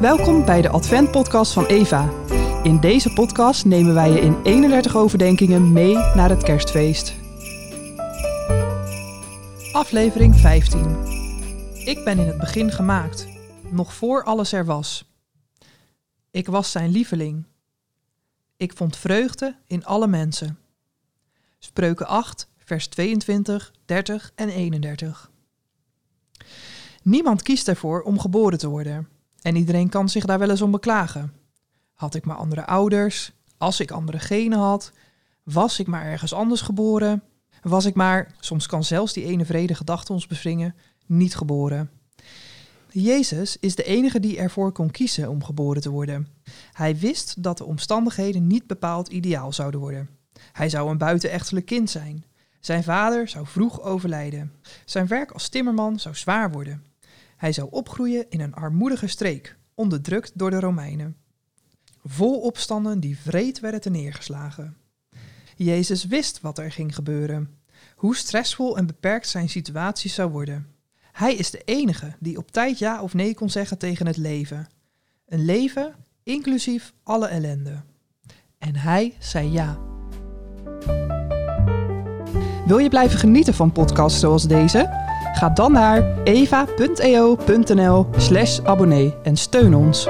Welkom bij de Advent-podcast van Eva. In deze podcast nemen wij je in 31 overdenkingen mee naar het kerstfeest. Aflevering 15. Ik ben in het begin gemaakt, nog voor alles er was. Ik was zijn lieveling. Ik vond vreugde in alle mensen. Spreuken 8, vers 22, 30 en 31. Niemand kiest ervoor om geboren te worden. En iedereen kan zich daar wel eens om beklagen. Had ik maar andere ouders? Als ik andere genen had? Was ik maar ergens anders geboren? Was ik maar, soms kan zelfs die ene vrede gedachte ons bevringen, niet geboren. Jezus is de enige die ervoor kon kiezen om geboren te worden. Hij wist dat de omstandigheden niet bepaald ideaal zouden worden. Hij zou een buitenechtelijk kind zijn. Zijn vader zou vroeg overlijden. Zijn werk als timmerman zou zwaar worden. Hij zou opgroeien in een armoedige streek, onderdrukt door de Romeinen. Vol opstanden die vreed werden te neergeslagen. Jezus wist wat er ging gebeuren, hoe stressvol en beperkt zijn situatie zou worden. Hij is de enige die op tijd ja of nee kon zeggen tegen het leven. Een leven inclusief alle ellende. En hij zei ja. Wil je blijven genieten van podcasts zoals deze? Ga dan naar eva.eo.nl/slash abonnee en steun ons.